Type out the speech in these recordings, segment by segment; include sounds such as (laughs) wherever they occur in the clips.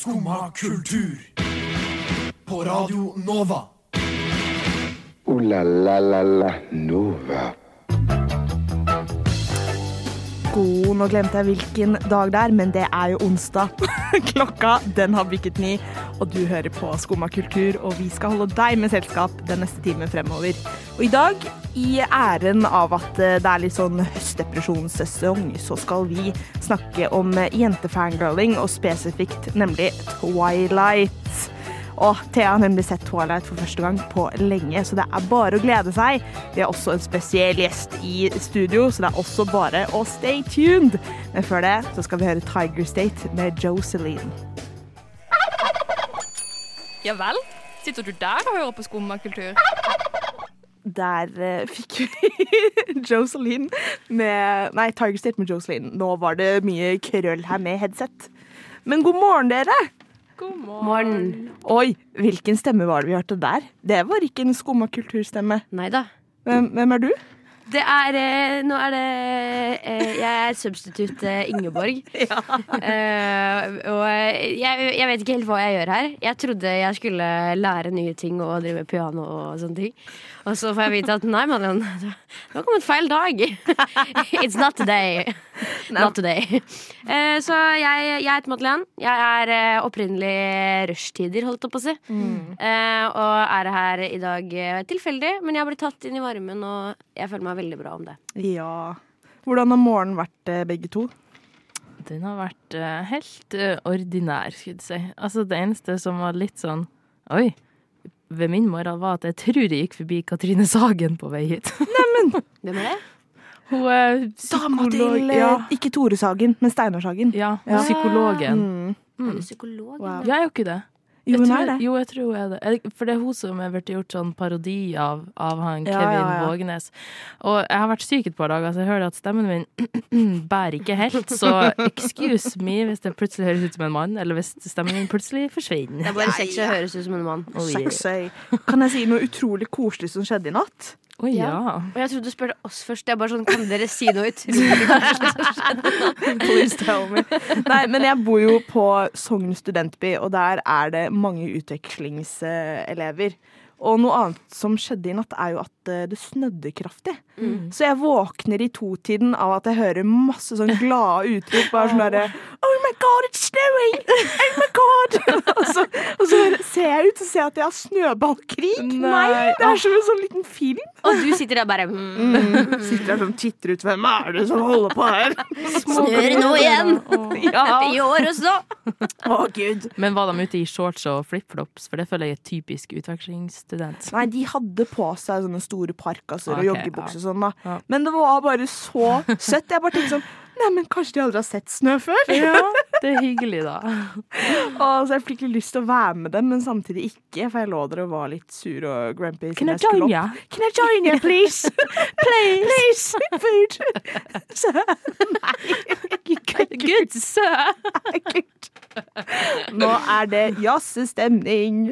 Skumma kultur. På Radio Nova. O-la-la-la-la Nova. God, nå glemte jeg hvilken dag det er, men det er jo onsdag. (laughs) Klokka den har bikket ni, og du hører på Skumma kultur, og vi skal holde deg med selskap den neste timen fremover. Og i dag, i æren av at eh, det er litt sånn høstdepresjonssesong, så skal vi snakke om jentefangirling, og spesifikt nemlig Twilight. Og Thea har nemlig sett Twilight for første gang på lenge, så det er bare å glede seg. Vi har også en spesiell gjest i studio, så det er også bare å stay tuned. Men før det så skal vi høre Tiger State med Jocelyn. Ja vel? Sitter du der og hører på skummakultur? Der uh, fikk vi (laughs) Jocelyn med Nei, Tiger State med Jocelyn. Nå var det mye krøll her med headset. Men god morgen, dere. God Morgen. Oi, hvilken stemme var det vi hørte der? Det var ikke en skummakulturstemme. Nei da. Hvem, hvem er du? Det er eh, Nå er det eh, Jeg er substitutt eh, Ingeborg. (laughs) Eh, og jeg, jeg vet ikke helt hva jeg gjør her. Jeg trodde jeg skulle lære nye ting og drive piano og sånne ting. Og så får jeg vite at nei, Madeleine, det har kommet feil dag. (laughs) It's not today. Not today. Uh, så jeg, jeg heter Madeleine. Jeg er uh, opprinnelig rushtider, holdt jeg på å si. Eh, og er her i dag tilfeldig, men jeg har blitt tatt inn i varmen, og jeg føler meg veldig bra om det. Ja. Hvordan har morgenen vært, begge to? Den har vært helt ordinær, skulle jeg si. Altså, det eneste som var litt sånn Oi. Ved min morgen var at jeg tror jeg gikk forbi Katrine Sagen på vei hit. (laughs) Hvem er det? Hun er Dama til eh, Ja, Ikke Tore Sagen, men Steinar Sagen. ja, Ja. psykologen. Mm. Er Mm. du psykolog? Wow. Jeg er jo ikke det. Jo, hun tror, er det. Jo, jeg tror hun er det. For det er hun som har blitt gjort sånn parodi av, av han Ja, Kevin ja, ja. Vågenes. Og jeg har vært syk et par dager, så jeg hører at stemmen min (clears throat) bærer ikke helt. Så excuse me hvis det plutselig høres ut som en mann, eller hvis stemmen min plutselig forsvinner. Det er bare sexy å høres ut som en mann. Oh, yeah. Sexy. Kan jeg si noe utrolig koselig som skjedde i natt? Å ja. Og jeg trodde du spurte oss først. Jeg bare sånn, Kan dere si noe utrolig? Please tell me. Nei, men jeg bor jo på Sogn studentby, og der er det mange utvekslingselever. Og noe annet som skjedde i natt, er jo at eh, det snødde kraftig. Så jeg våkner i totiden av at jeg hører masse sånn glade utrop. Bare sånn derre (laughs) Oh my god, it's snowing! Oh my god! (laughs) og, så, og så ser jeg ut og ser at jeg har snøballkrig. Nei. Det er som en sånn liten film. Og du sitter der bare mm, Mm. Sitter der sånn titter ut. Hvem er det som holder på her? (laughs) Snør nå igjen! Ja. I år også! Å, gud. Men var de ute i shorts og flipflops? For det føler jeg er typisk utvekslingsstudent. Nei, de hadde på seg sånne store parkaser og joggebukser ja. sånn, da. Ja. Men det var bare så (laughs) søtt. Jeg bare tenkte sånn Nei, men kanskje de aldri har sett snø før? Ja, (laughs) det er hyggelig, da. Og så jeg fikk litt lyst til å være med dem, men samtidig ikke, for jeg lå der og var litt sur og grumpy. Can I join you? ya? Can I join you, (laughs) please? please. Please. Food. Så, Good, sir! Nå er det jazzestemning.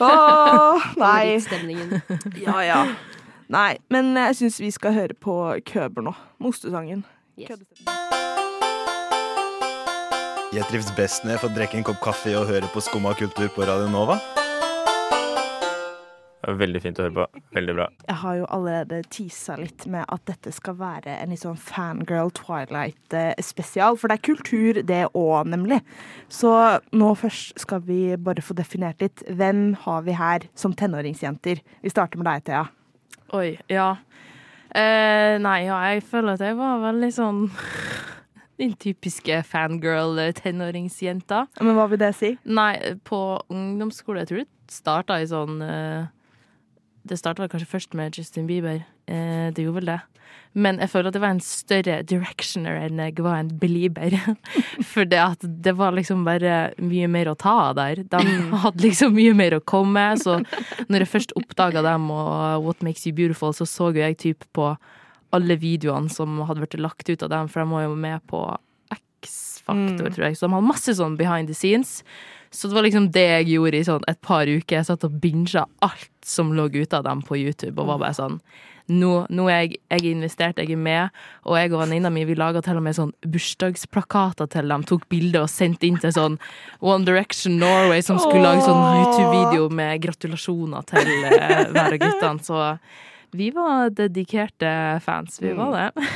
Åh, nei. Ja, ja. Nei, men jeg syns vi skal høre på Køber nå. Mostesangen. Yes. Jeg trives best når jeg får drikke en kopp kaffe og høre på Skumma kultur på Radio Nova. Veldig fint å høre på. Veldig bra. Jeg har jo allerede teasa litt med at dette skal være en litt sånn fangirl Twilight-spesial. For det er kultur, det òg, nemlig. Så nå først skal vi bare få definert litt. Hvem har vi her som tenåringsjenter? Vi starter med deg, Thea. Oi, ja. Eh, nei, ja, jeg føler at jeg var veldig sånn (laughs) Den typiske fangirl-tenåringsjenta. Men hva vil det si? Nei, på ungdomsskole, jeg tror det starta i sånn eh, Det starta kanskje først med Justin Bieber. Eh, det gjorde vel det. Men jeg føler at det var en større directioner enn jeg var en belieber. (laughs) For det at det var liksom bare mye mer å ta av der. De (laughs) hadde liksom mye mer å komme med. Så når jeg først oppdaga dem og What Makes You Beautiful, så så jo jeg typ på alle videoene som hadde blitt lagt ut av dem, for de var jo med på X faktor, tror jeg. Så de hadde masse sånn behind the scenes. Så det var liksom det jeg gjorde i sånn et par uker. Jeg satt og binga alt som lå ute av dem på YouTube, og var bare sånn nå, nå er jeg, jeg er investert, jeg er med, og jeg og venninna mi vi laga til og med sånn bursdagsplakater til dem. Tok bilder og sendte inn til sånn One Direction Norway, som skulle lage sånn YouTube-video med gratulasjoner til eh, hver av guttene. Så vi var dedikerte fans. Vi var det.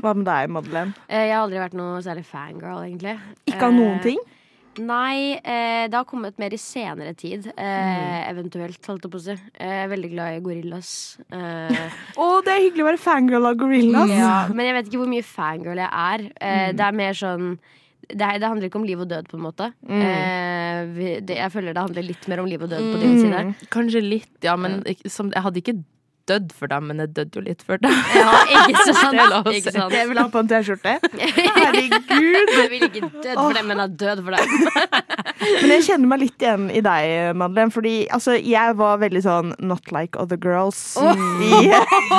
Hva med deg, Madeleine? Eh, Jeg har aldri vært noe særlig fangirl, egentlig. Ikke av noen Eh, ting? Nei, eh, det har kommet mer i senere tid. Eh, Eventuelt, holdt jeg på å si. Jeg er veldig glad i gorillas. Eh, (laughs) Å, det er hyggelig å være fangirl av Gorillas. ja, men jeg vet ikke hvor mye fangirl jeg er. Eh, Det er mer sånn det, er, det handler ikke om liv og død, på en måte. Eh, vi, det, jeg føler det handler litt mer om liv og død på din side. Kanskje litt, ja, men ikke- som, jeg hadde ikke dødd for dem, men jeg døde jo litt for dem. (laughs) Ja, ikke sant? Det er Ikke sant? Jeg vil ha på en T-skjorte. (laughs) Herregud. Jeg vil ikke død for dem, men jeg død for dem. (laughs) Men jeg kjenner meg litt igjen i deg, Madeleine. Fordi altså, jeg var veldig sånn not like other girls i,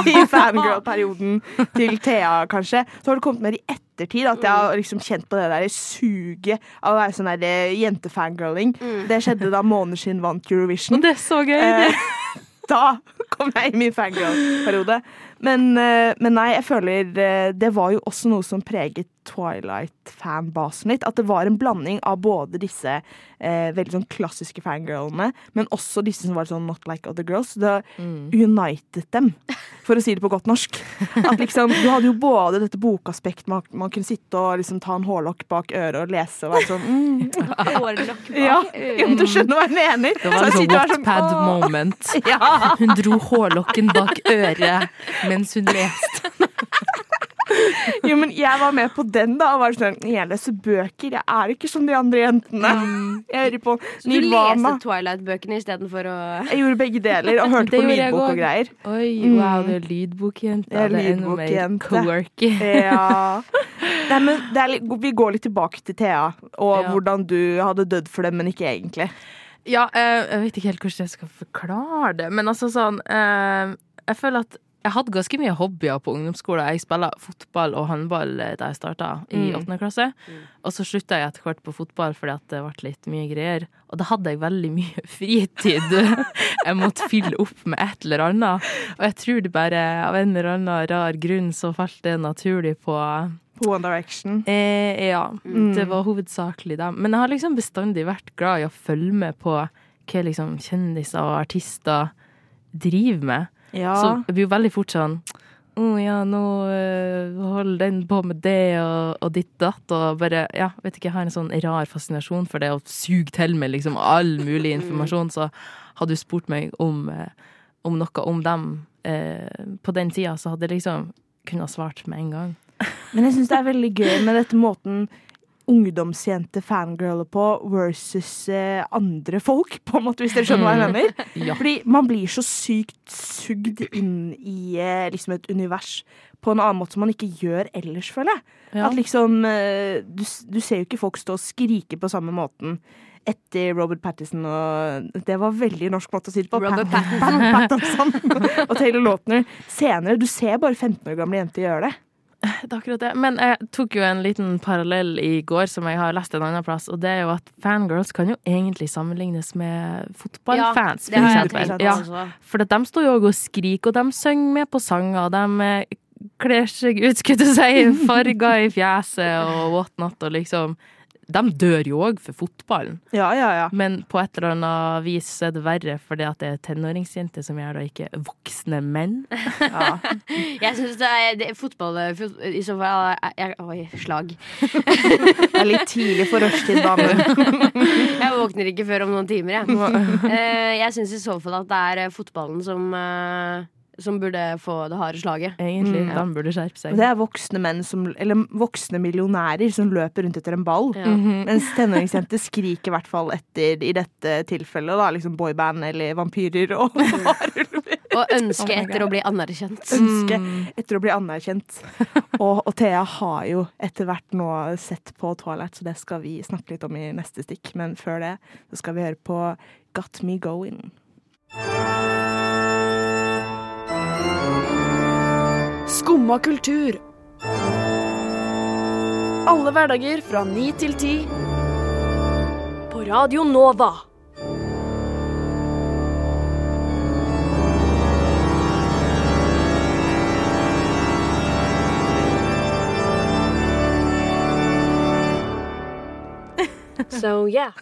i fangirl-perioden til Thea, kanskje. Så har det kommet mer i ettertid at jeg har liksom kjent på det der suget av å være sånn eh, jentefangirling. Det skjedde da Måneskinn vant Eurovision. Og det er så gøy! Eh, da kom jeg i min fangirl-periode. Men, eh, men nei, jeg føler eh, det var jo også noe som preget Twilight-fanbasen litt. At det var en blanding av både disse eh, veldig sånn klassiske fangirlene, men også disse som var sånn not like other girls. Det united dem, for å si det på godt norsk. At liksom, Du hadde jo både dette bokaspektet, man, man kunne sitte og liksom ta en hårlokk bak øret og lese og være sånn mm, (laughs) Hårlokk bak ja, ja, men Du skjønner hva jeg mener? Det var en sånn, Wattpad moment. (laughs) Ja. Hun dro hårlokken bak øret mens hun leste. (laughs) Jo, men jeg var med på den, da. Og var sånn Jeg leser bøker, jeg er ikke som de andre jentene. Jeg hører på Så du leste Twilight-bøkene istedenfor å Jeg gjorde begge deler, og (laughs) hørte på lydbok og greier. Oi, wow, du er lydbokjente. Er Det er enda mer lydbokjente. (laughs) Ja. Nei, men det litt- vi går litt tilbake til Thea, og Ja. hvordan du hadde dødd for dem, men ikke egentlig. Ja, eh, jeg vet ikke helt hvordan jeg skal forklare det, men altså sånn eh, Jeg føler at jeg hadde ganske mye hobbyer på ungdomsskolen. Jeg spilla fotball og håndball eh, da jeg starta i Mm. åttende klasse. Og så slutta jeg etter hvert på fotball fordi det ble litt mye greier. Og da hadde jeg veldig mye (laughs) fritid jeg måtte fylle opp med et eller annet. Og jeg tror det bare av en eller annen rar grunn så falt det naturlig på På One Direction. Eh, ja, Mm. det var hovedsakelig dem. Men jeg har liksom bestandig vært glad i å følge med på hva liksom kjendiser og artister driver med. Ja. Så jeg blir jo veldig fort sånn Å ja, nå eh, holder den på med det og, og ditt datt, og bare Ja, vet ikke, jeg har en sånn rar fascinasjon for det å suge til med liksom all mulig informasjon. Så hadde du spurt meg om, eh, om noe om dem eh, på den tida, så hadde jeg liksom kunnet svart med en gang. Men jeg syns det er veldig gøy med dette måten ungdomsjente fangirler på versus eh, andre folk, (laughs) på en måte, hvis dere skjønner hva jeg mener. (laughs) Ja. Fordi man blir så sykt sugd inn i eh, liksom et univers på en annen måte som man ikke gjør ellers, føler jeg. Ja. At liksom eh, du, du ser jo ikke folk stå og skrike på samme måten etter Robert Pattinson og Det var veldig norsk måte å si det på. Robert Pat- Pat- Pattinson (laughs) og Taylor Lautner. Senere. Du ser bare 15 år gamle jenter gjøre det. (laughs) Det er akkurat det. Men jeg tok jo en liten parallell i går som jeg har lest en annen plass, og det er jo at fangirls kan jo egentlig sammenlignes med fotballfans, ja, for eksempel. Ja, for de står jo og skriker, og de synger med på sanger, og de eh, kler seg ut, skulle du si, (laughs) farger i fjeset og whatnot, og liksom De dør jo òg for fotballen, Ja, ja, ja. men på et eller annet vis er det verre fordi at det er tenåringsjenter som gjør det, og ikke voksne menn. ja. (laughs) Jeg syns det er det, fotball fot, I så fall er- jeg, Oi, slag. (laughs) Det er litt tidlig for rushtid, damer. (laughs) Jeg våkner ikke før om noen timer, jeg. Eh, jeg syns i så fall at det er eh, fotballen som eh, Som burde få det harde slaget. Egentlig. Mm. De burde skjerpe seg. Og det er voksne menn som Eller voksne millionærer som løper rundt etter en ball. Ja. Mens tenåringsjenter skriker i hvert fall etter, i dette tilfellet, da, liksom boyband eller vampyrer og Og ønske Oh etter å bli anerkjent. ønske Mm. etter å bli anerkjent. Og, og Thea har jo etter hvert nå sett på Twilight, så det skal vi snakke litt om i neste stikk. Men før det så skal vi høre på Got Me Going. Skumma kultur. Alle hverdager fra ni til ti. På Radio Nova. (laughs) So yeah.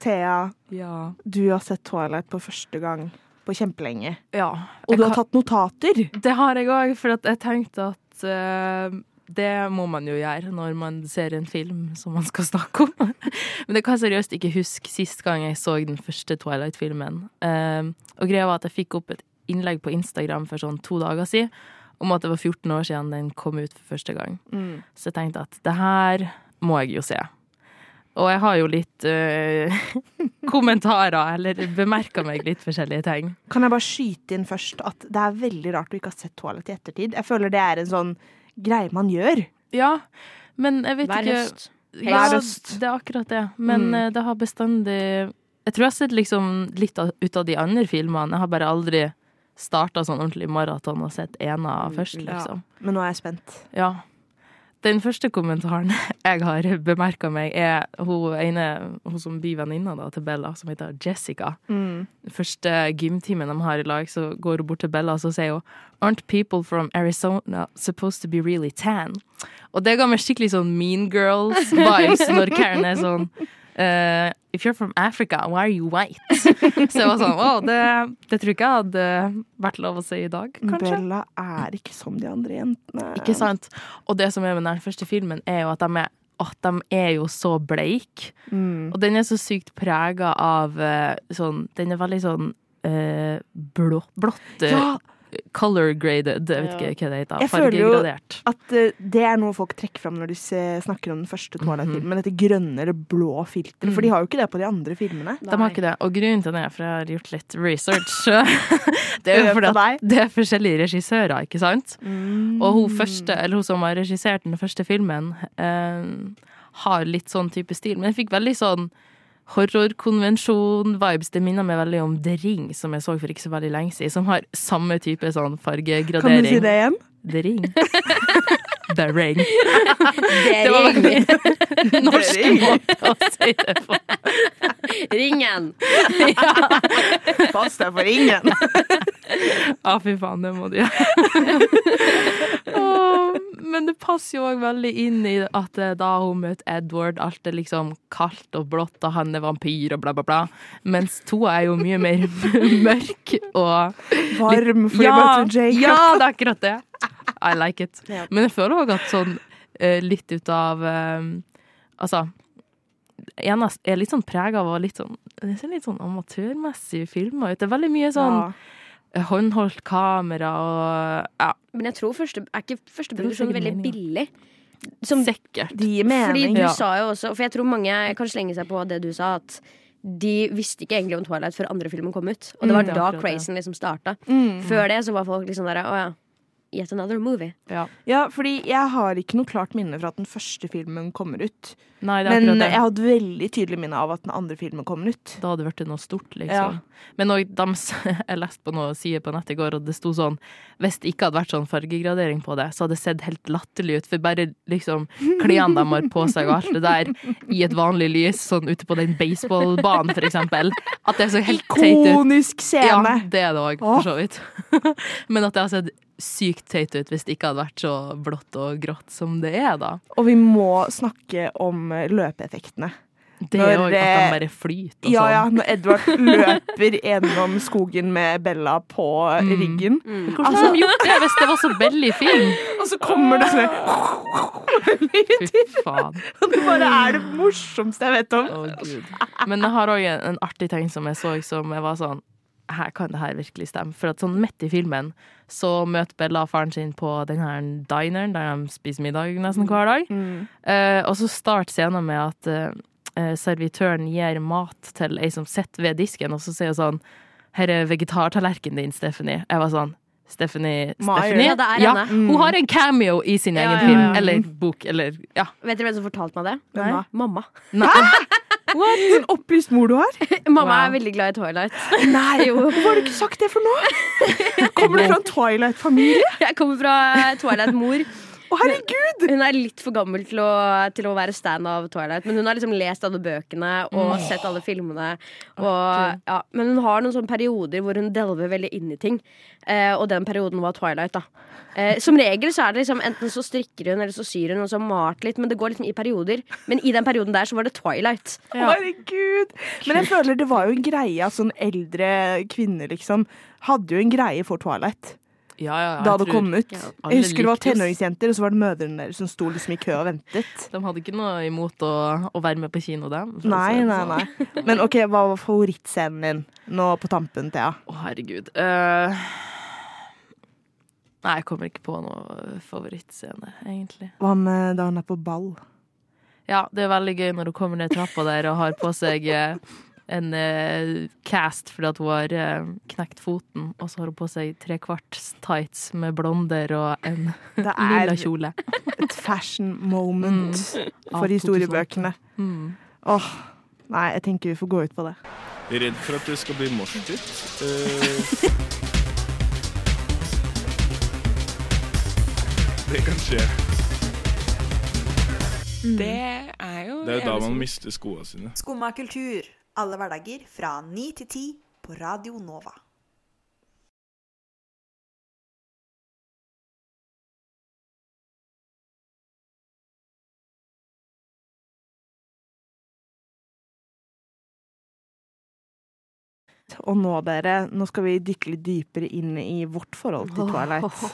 Thea, Ja. du har sett Twilight på første gang på kjempelenge. ja. Og du har tatt notater. Det har jeg òg, for jeg tenkte at uh, det må man jo gjøre når man ser en film som man skal snakke om. (laughs) Men jeg kan seriøst ikke huske sist gang jeg så den første Twilight-filmen. Uh, og greia var at jeg fikk opp et innlegg på Instagram for sånn to dager siden om at det var 14 år siden den kom ut for første gang. Så jeg tenkte at det her må jeg jo se. Og jeg har jo litt uh, (laughs) kommentarer, eller bemerka meg litt forskjellige ting. Kan jeg bare skyte inn først at det er veldig rart du ikke har sett toalett i ettertid. Jeg føler det er en sånn greie man gjør. Ja, men jeg vet Hver ikke høst. Ja, Hver høst. det er akkurat det. Men Mm. eh, det har bestandig Jeg tror jeg har sett liksom litt av, ut av de andre filmene. Jeg har bare aldri starta sånn ordentlig maraton og sett ena først, Ja. liksom. Men nå er jeg spent. Ja. Den første kommentaren (laughs) jeg har bemerka meg, er hun ene hun som blir venninna til Bella, som heter Jessica. Mm. Første gymtimen de har i lag, så går hun bort til Bella og så sier hun Aren't people from Arizona supposed to be really tan? Og det ga meg skikkelig sånn Mean Girls-vibes når Karen er sånn eh, If you're from Africa, why are you white? (laughs) Så jeg var sånn Å, det, det tror ikke hadde vært lov å si i dag, kanskje. Bella er ikke som de andre jentene. Ikke sant? Og det som er med den første filmen, er jo at de er, at de er jo så bleik. Mm. Og den er så sykt prega av eh, sånn Den er veldig sånn uh, blå, blått Ja, Color graded, jeg vet Ja. ikke hva det heter. Jeg føler jo- at eh, det er noe folk trekker fram når de snakker om den første Twilight-filmen. Dette grønne eller blå filteret. For Mhm. de har jo ikke det på de andre filmene. De har ikke det. Og grunnen til det, er for jeg har gjort litt research, (laughs) det er jo (laughs) fordi at det er forskjellige regissører, ikke sant? Mm. Og hun første, eller hun som har regissert den første filmen, eh, har litt sånn type stil. Men jeg fikk veldig sånn horrorkonvensjon-vibes. Det minner meg veldig om The Ring, som jeg så for ikke så veldig lenge siden, som har samme type sånn fargegradering. Kan du si det igjen? The Ring. (laughs) The Ring. Det (laughs) Det var veldig (laughs) (laughs) norsk måte å si det på. Ringen. Pass deg for ringen. Ja, fy faen, det må du gjøre. Oh, Men det passer jo òg veldig inn i at eh, da hun møter Edward, alt er liksom kaldt og blått, og han er vampyr og bla, bla, bla. Mens toa er jo mye mer mørk og Varm fordi ja, Jacob. ja, det er akkurat det. I like it. Ja. Men jeg føler òg at sånn eh, litt ut av eh, Altså en er litt sånn prega av litt sånn Det ser litt sånn amatørmessig filmer ut. Det er veldig mye sånn Ja. håndholdt kamera og ja, Men jeg tror første, er ikke første Det sånn veldig meningen. billig? Som, sikkert. De fordi du Ja. sa jo også For jeg tror mange kan slenge seg på det du sa, at de visste ikke egentlig om Twilight før andre filmen kom ut. Og det var Mm, da crazen liksom starta. Mm. Før det så var folk liksom der Å ja, yet another movie. Ja. Ja, fordi jeg har ikke noe klart minne fra at den første filmen kommer ut. Nei, det er Men det. jeg hadde veldig tydelig minne av at den andre filmen kommer ut. Da hadde det blitt noe stort, liksom. Ja. Men òg de, (laughs) jeg leste på noe side på nettet i går, og det sto sånn Hvis det ikke hadde vært sånn fargegradering på det, så hadde det sett helt latterlig ut. For bare liksom klærne de har på seg og alt det der i et vanlig lys, sånn ute på den baseballbanen, for eksempel. At det så helt teit ut. Ikonisk scene! Ja, det er det òg, for så vidt. (laughs) Men at det har sett sykt teit ut hvis det ikke hadde vært så blått og grått som det er, da. Og vi må snakke om løpeeffektene. Det er jo at de bare flyter og Ja, ja, sånn. når Edvard (laughs) løper gjennom skogen med Bella på Mm. ryggen. Hvordan har de gjort det hvis det var så veldig film? (laughs) Og så kommer det sånn Fy faen. (laughs) Det bare er det morsomste jeg vet om. Oh, Gud. Men jeg har òg en, en artig ting som jeg så, som jeg var sånn her kan det her virkelig stemme. For at sånn midt i filmen så møter Bella faren sin på den her dineren der de spiser middag nesten hver dag. Mm. Uh, og så starter scenen med at eh, servitøren gir mat til ei som sitter ved disken, og så sier hun sånn Her er vegetartallerkenen din, Stephanie. Jeg var sånn Stephanie, Stephanie? Ja, det er henne. Mm. Hun har en cameo i sin Ja, egen ja, film. Eller bok, eller Ja. Vet dere hvem som fortalte meg det? Nei. Mamma. Nei. (laughs) What? En opplyst mor du har? (laughs) Mamma Wow. er veldig glad i Twilight. (laughs) Nei, hvorfor har du ikke sagt det for nå? (laughs) Kommer du fra en Twilight-familie? Jeg kommer fra Twilight-mor. Å, herregud! Hun er litt for gammel til å, til å være stand av Twilight, men hun har liksom lest alle bøkene og sett alle filmene. Og, ja, men hun har noen sånne perioder hvor hun delver veldig inn i ting. Eh, og den perioden var Twilight, da. Eh, som regel så er det liksom enten så strikker hun eller så syr hun og så har malt litt, men det går liksom i perioder. Men i den perioden der så var det Twilight. Å, Herregud! Men jeg føler det var jo en greie at sånn eldre kvinner liksom hadde jo en greie for Twilight. Ja, ja, da det tror kom ut. Ja. Jeg husker det var tenåringsjenter, og så var det mødrene deres som sto liksom i kø og ventet. (laughs) De hadde ikke noe imot å, å være med på kino, dem. Nei, nei, sånn. nei. Men OK, hva var favorittscenen din nå på tampen, Thea? Å, herregud. Uh, nei, jeg kommer ikke på noe favorittscene, egentlig. Hva med da hun er på ball? Ja, det er veldig gøy når hun kommer ned trappa der og har på seg eh, en uh, cast fordi at hun har uh, knekt foten, og så har hun på seg trekvarts tights med blonder og en Det (laughs) lilla er kjole. et fashion moment mm. for historiebøkene. Mm. Åh, nei, jeg tenker vi får gå ut på det. Redd for at det skal bli morsomt. Uh, det kan skje. Det er jo Det er jo da man mister skoene sine. Skumma kultur. Alle hverdager fra 9 til 10 på Radio Nova. Og nå, dere, nå skal vi dykke litt dypere inn i vårt forhold til Twilight.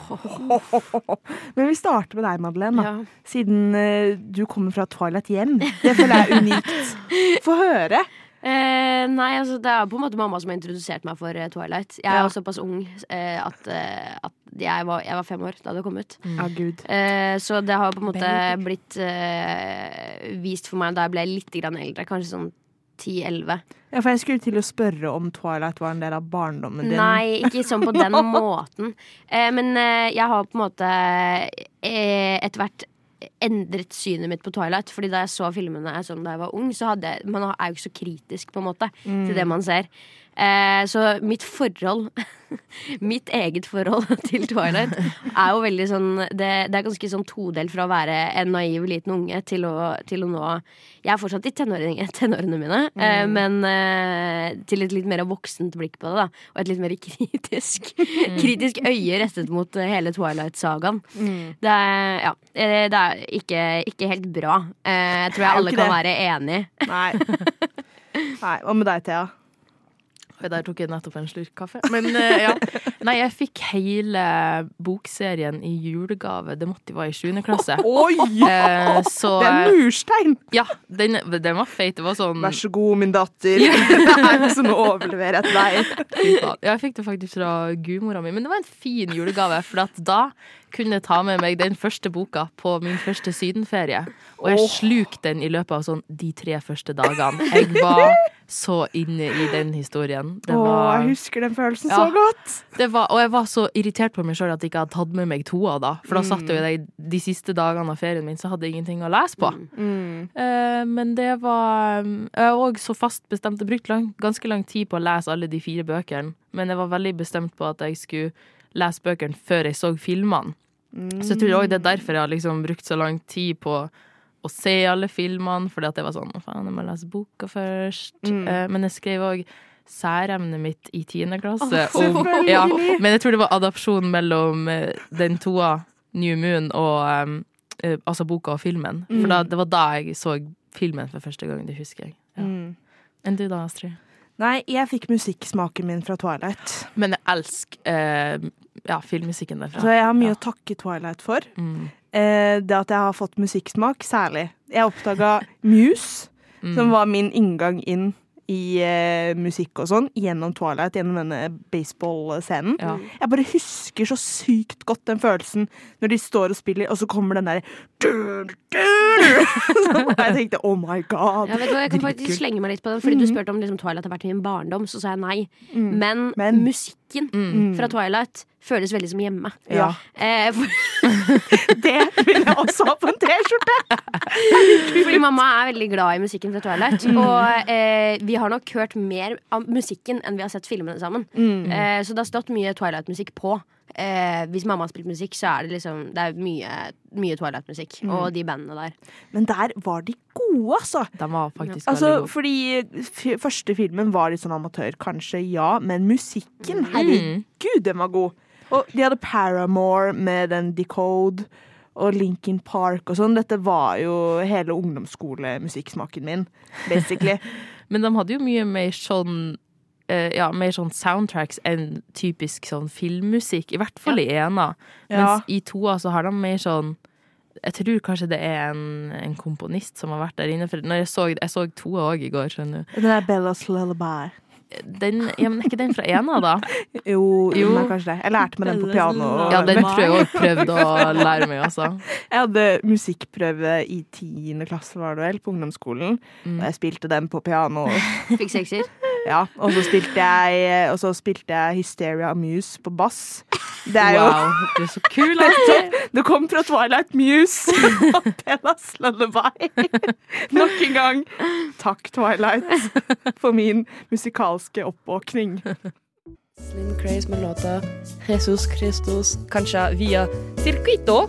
(laughs) Men vi starter med deg, Madeleine. Da. Ja. Siden eh, du kommer fra Twilight hjem. Det føler jeg er unikt. (laughs) Få høre. Eh, nei, altså det er på en måte mamma som har introdusert meg for eh, Twilight. Jeg er Ja. såpass ung eh, at, eh, at jeg, var, jeg var fem år da det kom ut. Ja, gud. Eh, så det har på en måte Baby. blitt eh, vist for meg da jeg ble litt grann eldre. Kanskje sånn 10-11. Ja, for jeg skulle til å spørre om Twilight var en del av barndommen din. Nei, ikke sånn på (laughs) den måten. Eh, men eh, jeg har på en måte eh, etter hvert endret synet mitt på Twilight. Fordi da jeg så filmene sånn da jeg var ung, så hadde man er jo ikke så kritisk på en måte til det man ser. Eh, så mitt forhold (laughs) Mitt eget forhold (laughs) til Twilight er jo veldig sånn Det, det er ganske sånn todelt fra å være en naiv liten unge til å, til å nå Jeg er fortsatt i tenårene, (laughs) tenårene mine, eh, men eh, til et litt mer voksent blikk på det. da Og et litt mer kritisk Kritisk øye rettet mot hele Twilight-sagaen. Det er, ja, det er ikke, ikke helt bra. Jeg tror jeg alle kan være enig. Nei. Nei. Hva med deg, Thea? Oi, Der tok jeg nettopp en slurk kaffe. Men (laughs) eh, ja. Nei, jeg fikk hele bokserien i julegave. Det måtte være i 7. klasse. (laughs) Oi! Eh, så Det er murstein! Ja, den, den var feit. Det var sånn Vær så god, min datter. (laughs) Det er overleverer jeg til deg. Ja, jeg fikk det faktisk fra gudmora mi, men det var en fin julegave. For da kunne ta med meg den første boka på min første sydenferie. Og jeg Åh. slukte den i løpet av sånn de tre første dagene. Jeg var så inne i den historien. Det var, jeg husker den følelsen Ja. så godt. det var, og jeg var så irritert på meg sjøl at jeg ikke hadde tatt med meg toa da. For da satt jeg de, de siste dagene av ferien min, så hadde jeg ingenting å lese på. Eh, men det var Jeg var òg så fast bestemt. Jeg brukte lang, ganske lang tid på å lese alle de fire bøkene, men jeg var veldig bestemt på at jeg skulle lese bøkene før jeg så filmene. Så jeg tror også det er derfor jeg har liksom brukt så lang tid på å se alle filmene, fordi at jeg var sånn Faen, jeg må lese boka først. Mm. Eh, men jeg skrev òg særemnet mitt i tiende klasse. Oh, og, ja, men jeg tror det var adopsjon mellom eh, den toa, New Moon, og um, eh, altså boka og filmen. For da, det var da jeg så filmen for første gang, det husker jeg. Ja. Mm. Enn du da, Astrid? Nei, jeg fikk musikksmaken min fra Twilight. Men jeg elsker eh, ja, filmmusikken derfra. Så jeg har mye Ja. å takke Twilight for. Mm. Eh, det at jeg har fått musikksmak, særlig. Jeg oppdaga Muse, Mm. som var min inngang inn i eh, musikk og sånn, gjennom Twilight, gjennom denne baseball-scenen. Ja. Jeg bare husker så sykt godt den følelsen når de står og spiller, og så kommer den derre Og jeg tenkte oh my god. Ja, du jeg kan faktisk slenge meg litt på den, fordi du spurte om liksom, Twilight har vært min barndom. Så sa jeg nei. Mm. Men, Men. Musikken Mm. fra Twilight føles veldig som hjemme. Ja. Eh, (laughs) Det vil jeg også ha på en T-skjorte! (laughs) fordi mamma er veldig glad i musikken fra Twilight. Mm. Og eh, vi har nok hørt mer av musikken enn vi har sett filmene sammen. Mm. Eh, så det har stått mye Twilight-musikk på eh, Hvis mamma har spilt musikk, så er det liksom Det er mye, mye Twilight-musikk. Mm. Og de bandene der. Men der var de gode, altså. De var faktisk Altså, veldig gode. fordi f første filmen var litt sånn amatør, kanskje, ja, men musikken, Mm. herregud, den var god. Og de hadde Paramore med den Decode og Linkin Park og sånn. Dette var jo hele ungdomsskolemusikksmaken min, basically. (laughs) Men de hadde jo mye mer sånn ja, mer sånn soundtracks enn typisk sånn filmmusikk. I hvert fall i ena. Ja. Mens i toa så har de mer sånn Jeg tror kanskje det er en, en komponist som har vært der inne. For når jeg så, jeg så toa òg i går, skjønner du. Den der Bellas Lullaby. Den, ja, men er ikke den fra ena, da? (laughs) Jo, Jo. men kanskje det. Jeg lærte meg den på piano. Ja, den tror jeg òg prøvde å lære meg, altså. (laughs) Jeg hadde musikkprøve i tiende klasse, var det vel, på ungdomsskolen. Mm. Og jeg spilte den på piano. Fikk sekser. Ja, og så spilte jeg, og så spilte jeg Hysteria Muse på bass. Det er jo Wow, du er så kul, altså. (laughs) Det kom fra Twilight Muse (laughs) og Bellas Lullaby. (laughs) Nok en gang. Takk, Twilight, for min musikalske oppvåkning. Slim Craze med låta Jesus Christus, kanskje via Circuito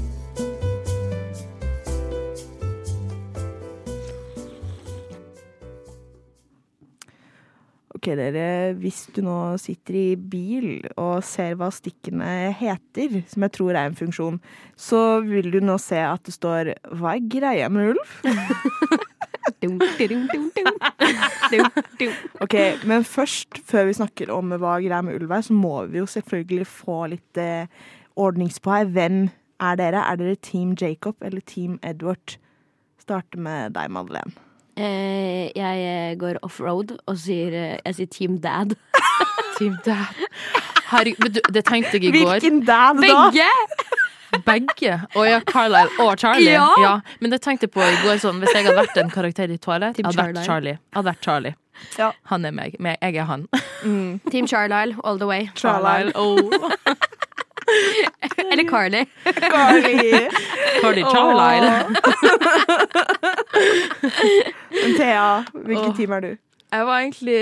Ok, dere, hvis du nå sitter i bil og ser hva stikkene heter, som jeg tror er en funksjon, så vil du nå se at det står 'Hva er greia med ulv?' (laughs) Ok, Men først, før vi snakker om hva greia med ulv er, så må vi jo selvfølgelig få litt eh, ordnings på her. Hvem er dere? Er dere Team Jacob eller Team Edward? Starte med deg, Madeleine. Eh, jeg eh, går offroad og sier eh, Jeg sier Team Dad. (laughs) Team Dad. Herregud, det tenkte jeg i går. Hvilken dad da? Begge! Begge? Å ja, Carlisle og Charlie. Ja. Men det tenkte jeg på i går, sånn, hvis jeg hadde vært en karakter i Twilight, Team hadde vært Charlie. Hadde vært Charlie. Ja. Han er meg. men Jeg er han. Team Charlisle all the way. Charlisle. Oh. (laughs) Eller Carly. Carly. Carly Charlisle. (laughs) Men Thea, hvilket team er du? Jeg var egentlig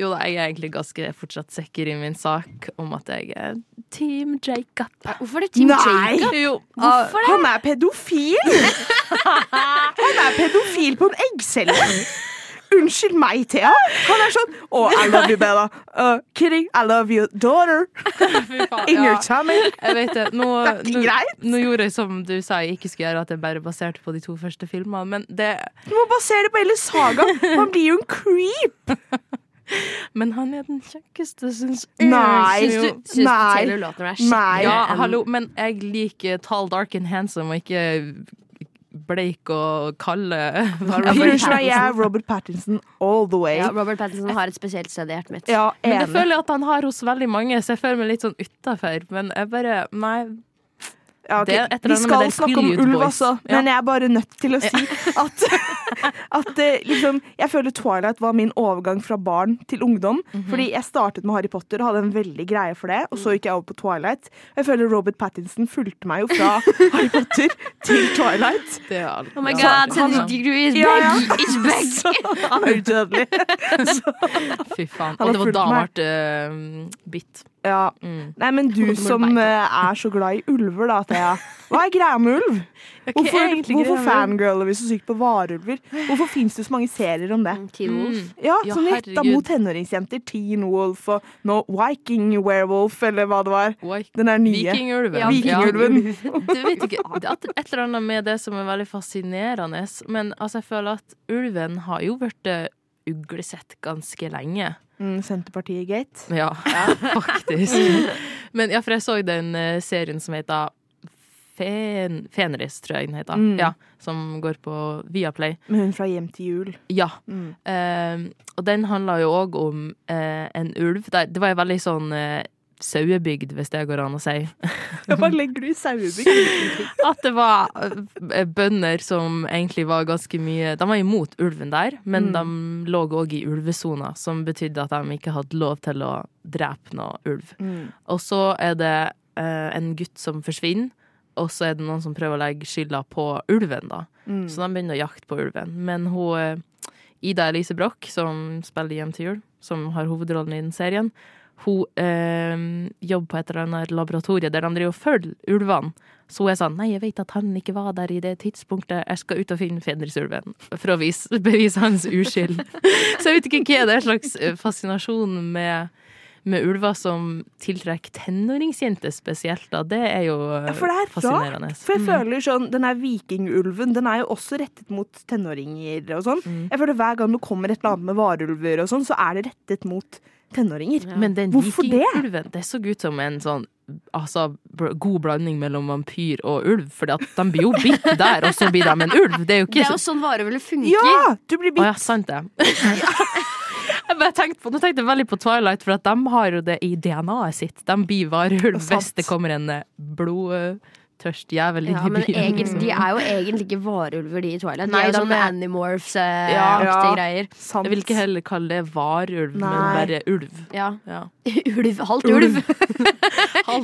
Jo da, jeg er egentlig ganske fortsatt sikker i min sak om at jeg er Team Jacob. Hvorfor er det Team Nei. Jacob? Jo. Hvorfor det? Han er pedofil! (laughs) Han er pedofil på en eggcelle! Unnskyld meg, Thea. Han er sånn Oh, I love you, Bella. Uh, kidding. I love you, daughter. (laughs) Faen, In your tummy. Jeg vet det. Nå, Det er ikke greit. nå gjorde jeg som du sa jeg ikke skulle gjøre, at jeg bare baserte på de to første filmene, men det Du må basere det på hele sagaen. Han blir jo en creep. (laughs) Men han er den kjekkeste, syns jeg. Nei. Syns du, Nei. Taylor Lautner er skikkelig. Ja, hallo, men jeg liker tall, dark and handsome, og ikke bleik og kalde. (laughs) Unnskyld meg, jeg er Robert Pattinson all the way. ja, Robert Pattinson har et spesielt sted i hjertet mitt. Ja, Men det føler jeg at han har hos veldig mange, så jeg føler meg litt sånn utafor. Men jeg bare Nei. Ja, okay. Det Vi skal snakke om ulv altså, Ja. men jeg er bare nødt til å si at, (laughs) at eh, liksom, Jeg føler Twilight var min overgang fra barn til ungdom. Mhm. Fordi jeg startet med Harry Potter og hadde en veldig greie for det. Og så gikk jeg over på Twilight. Og jeg føler Robert Pattinson fulgte meg jo fra Harry Potter til Twilight. (laughs) Det er alt. Oh my god, han- Diggory is Ja, ja. back! It's (laughs) back! Så han er udødelig. Fy faen. Og det var da han ble uh, bitt. Ja. Mm. Nei, men (laughs) du som eh, er så glad i ulver, da, Thea. Hva er greia med ulv? (laughs) Hvorfor, hvorfor fangirler vi så sykt på varulver? Hvorfor fins det så mange serier om det? Teen Wolf. Mm. Ja, Ja, sånn retta mot tenåringsjenter. Teen Wolf og no, Viking Werewolf, eller hva det var. Den der nye. Vikingulven. Ja, Vikingulven. (laughs) Du vet ikke, det er et eller annet med det som er veldig fascinerende. Men altså, jeg føler at ulven har jo blitt eh, uglesett ganske lenge. Mm, Senterpartiet-gate. Ja, (laughs) (laughs) faktisk. Men ja, for jeg så den eh, serien som heter Fen Fenris, tror jeg den heter. Mm. Ja, som går på Viaplay. Med hun fra Hjem til jul. Ja. Mm. Eh, og den handla jo òg om eh, en ulv. Det var en veldig sånn eh, sauebygd, hvis det går an å si. Hva legger du i sauebygd? (laughs) At det var eh, bønder som egentlig var ganske mye De var imot ulven der, men Mm. de lå òg i ulvesona, som betydde at de ikke hadde lov til å drepe noe ulv. Mm. Og så er det eh, en gutt som forsvinner, og så er det noen som prøver å legge skylda på ulven, da. Mm. Så de begynner å jakte på ulven. Men hun eh, Ida Elise Broch, som spiller Hjem til jul, som har hovedrollen i den serien, hun eh, jobber på et eller annet laboratorie der de driver og følger ulvene. Så hun er sånn Nei, jeg vet at han ikke var der i det tidspunktet. Jeg skal ut og finne Fenrisulven for å vise, bevise hans uskyld. (laughs) Så jeg vet ikke hva det er slags eh, fascinasjon med, med ulver som tiltrekker tenåringsjenter spesielt, da. Det er jo eh, Ja, for det er fascinerende. rart. For jeg Mm. føler sånn, Den her vikingulven den er jo også rettet mot tenåringer og sånn. Mm. Jeg føler Hver gang det kommer et eller annet med varulver og sånn, så er det rettet mot tenåringer. Men den Hvorfor det? Ulven, det så ut som en sånn altså, god blanding mellom vampyr og ulv. For de blir jo bitt der, og så blir de en ulv. Det er jo Det ikke er jo sånn varehullet funker. Ja! Du blir Å bitt. ja, sant det. (laughs) Jeg bare tenkte på, nå tenkte jeg veldig på Twilight, for at de har jo det i DNA-et sitt. De blir varulv hvis det kommer en eh, blodtørst jævel inn Ja, byen. egentlig, de er jo (laughs) egentlig ikke varulver, de i Twilight. De Nei, er jo de sånne er- animorphs-aktige Ja. greier. Sant. Jeg vil ikke heller kalle det varulv, men bare ulv. Ja. Ja. (laughs) ulv. (laughs) Halvt ulv.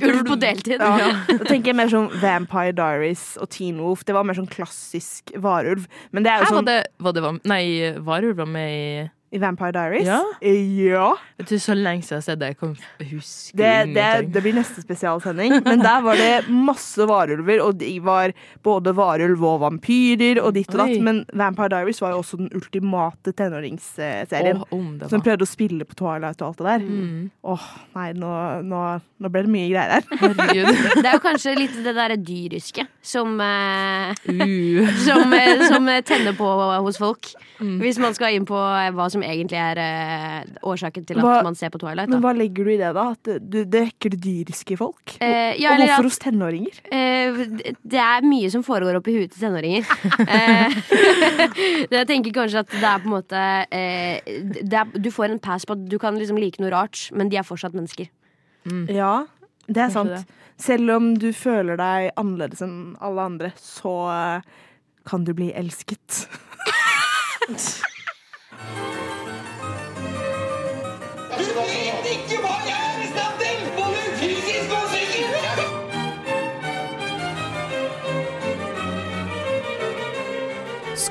ulv på deltid. Ja. Da tenker jeg mer sånn Vampire Diaries og Teen Wolf. Det var mer sånn klassisk varulv. Men det er jo Her var sånn det, var det var, Nei, varulv var med i i Vampire Diaries. Ja. ja. Vet du, Så lenge siden jeg har sett det, jeg kan huske Det, det, det blir neste spesialsending. Men der var det masse varulver, og de var både varulv og vampyrer og ditt og datt. Oi. Men Vampire Diaries var jo også den ultimate tenåringsserien. Oh, Som prøvde å spille på Twilight og alt det der. Mm. Åh, nei, nå, nå, nå ble det mye greier her. (laughs) Det er jo kanskje litt det derre dyriske som, eh, Uh. (laughs) som, eh, som tenner på hos folk. Mm. Hvis man skal inn på eh, hva som egentlig er eh, årsaken til at Hva- man ser på Twilight. Men hva legger du i det, da? At du, det vekker det dyriske i folk? Eh, ja, og hvorfor at- hos tenåringer? Eh, det er mye som foregår oppi huet til tenåringer. (laughs) Eh, (laughs) jeg tenker kanskje at det er på en måte eh, det er, Du får en pass på at du kan liksom like noe rart, men de er fortsatt mennesker. Ja, det er Kanskje sant. Selv om du føler deg annerledes enn alle andre, så eh, kan du bli elsket. (laughs)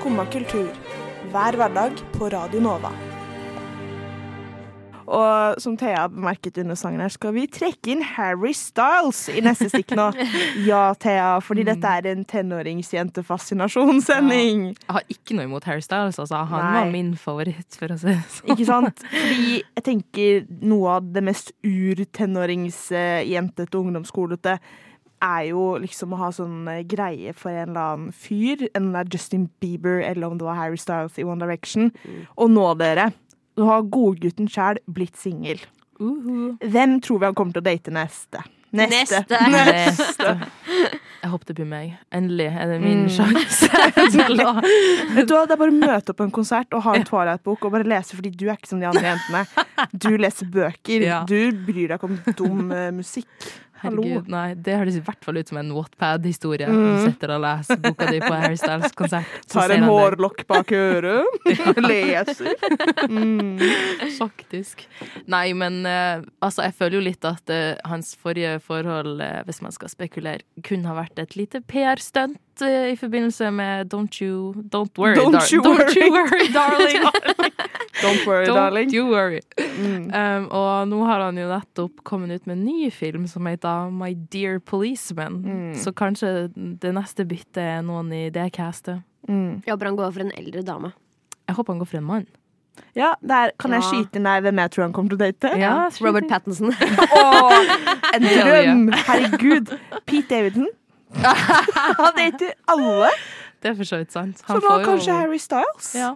Skumma kultur. Hver hverdag på Radio Nova. Og som Thea bemerket under sangen her, skal vi trekke inn Harry Styles i neste stikk nå. (laughs) Ja, Thea, fordi dette er en tenåringsjentefascinasjonssending. Jeg har ikke noe imot Harry Styles. Altså. Han Nei. var min favoritt, for å si det sånn. Ikke sant? (laughs) Fordi jeg tenker noe av det mest ur-tenåringsjentete ungdomsskolete er jo liksom å ha sånn eh, greie for en eller annen fyr. Enten det er Justin Bieber eller om det var Harry Styles i One Direction. Og nå, dere, nå har godgutten sjæl blitt singel. Hvem tror vi han kommer til å date neste? (laughs) Neste. Neste. Jeg håper det blir meg. Endelig er det min Mm. sjanse (laughs) Vet du hva, Det er bare å møte opp på en konsert og ha en Twilight-bok og bare lese, fordi du er ikke som de andre jentene. (laughs) Du leser bøker. Ja. Du bryr deg ikke om dum eh, musikk. Hallo. Nei, Det høres i hvert fall ut som en Wattpad-historie. Mm. Du sitter og leser boka di på Harry Styles-konsert. Tar en hårlokk bak øret. (laughs) (laughs) Leser. Mm. Faktisk. Nei, men uh, altså, jeg føler jo litt at uh, hans forrige forhold, uh, hvis man skal spekulere, kunne ha vært et lite PR-stunt eh, i forbindelse med Don't you Don't worry, Don't dar- you don't you worry. worry darling. (laughs) Don't worry, Don't darling. you worry. Mm. Um, og nå har han jo nettopp kommet ut med en ny film som heter My Dear Policeman. Mm. Så kanskje det neste byttet er noen i det castet. Mm. Jeg håper han går for en eldre dame. Jeg håper han går for en mann. Ja, der kan jeg skyte inn hvem jeg tror han kommer til å date. Ja, Robert Pattinson. oh, (laughs) en drøm! Herregud. Pete Davidson. Han dater alle. Det er for så vidt sant. Så nå kanskje Harry Styles? Ja.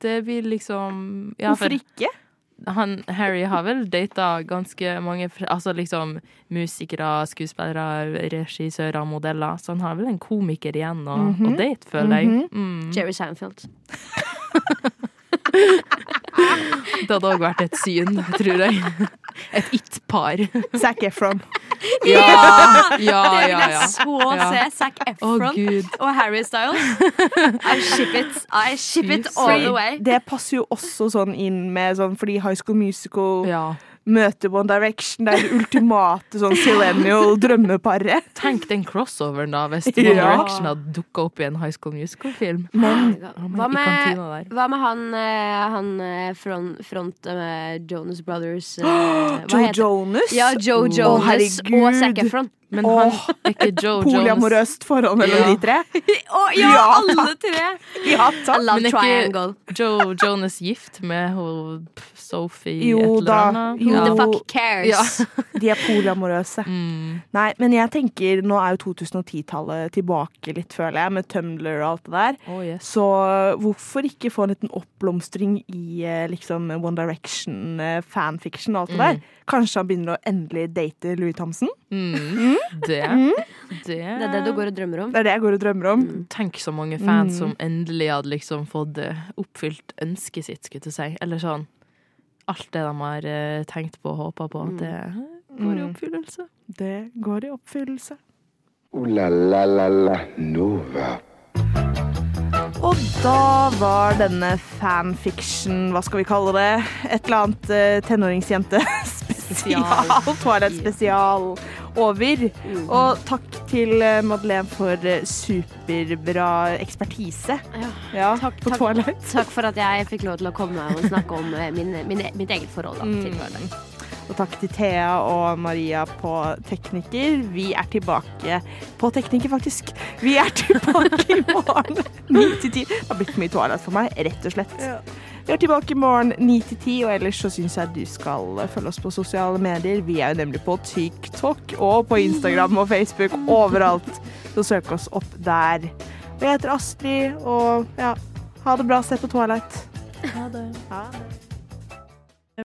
Det blir liksom ja, Hvorfor for ikke? Han, Harry har vel data ganske mange fr- Altså liksom musikere, skuespillere, regissører, modeller. Så han har vel en komiker igjen å, Mhm. å date, føler jeg. Mhm. Mm. Jerry Seinfeld. (laughs) Det hadde òg vært et syn, tror jeg. Et it-par. (laughs) Zac Efron. Ja, ja, Det ja. vil jeg så Ja. se. Zac Efron oh, og Harry Styles. I ship it. I ship it all the way. Det passer jo også sånn inn med sånn fordi High School Musical Ja. Møter One Direction. Det er det ultimate sånn Silenial drømmeparet. Tenk den crossoveren, da, hvis One (laughs) Ja. Direction hadde dukka opp i en High School Musical-film. Men Hva med, hva med han, eh, han eh, front, front med Jonas Brothers eh, (gasps) Joe Jonas? Ja, Joe Jonas oh, og Zac Efron. Men Åh, han er ikke Joe (laughs) Jonas Polyamorøst forhold mellom Ja. de tre. (laughs) Å, ja, Ja, alle tre! Ja, I takk. Men er triangle. ikke Joe Jonas gift med hun Sophie Jo et eller annet? jo. Who the fuck cares? Ja. (laughs) De er polyamorøse. Mm. Nei, men jeg tenker, nå er jo 2010-tallet tilbake litt, føler jeg, med Tumblr og alt det der. Oh, yes. Så hvorfor ikke få en liten oppblomstring i eh, liksom One Direction, eh, fanfiction og alt det Mm. der? Kanskje han begynner å endelig date Louis Thompson? Mm. Det, Mm. det Det er det du går og drømmer om. Det er det jeg går og drømmer om. Tenk så mange fans Mm. som endelig hadde liksom fått eh, oppfylt ønsket sitt, skulle jeg si. Eller sånn Alt det de har eh, tenkt på og håpa på, det går i Mm. oppfyllelse. Det går i oppfyllelse. Ooh la la la la Nova. Og da var denne fanfiction, hva skal vi kalle det, et eller annet eh, tenåringsjente spesial, (laughs) Twilight spesial, over. Og takk til eh, Madeleine for eh, superbra ekspertise Ja. ja, Takk, på. Twilight. Takk for at jeg fikk lov til å komme og snakke om eh, min, min, mitt eget forhold da, til Twilight. Og takk til Thea og Maria på Tekniker. Vi er tilbake på Tekniker, faktisk. Vi er tilbake i morgen Ni til ti. Det har blitt mye Twilight for meg, rett og slett. Vi er tilbake i morgen 9 til 10, og ellers så syns jeg du skal følge oss på sosiale medier. Vi er jo nemlig på TikTok og på Instagram og Facebook overalt. Så søk oss opp der. Og jeg heter Astrid, og ja, ha det bra. Se på Twilight. Ha det. Ha det.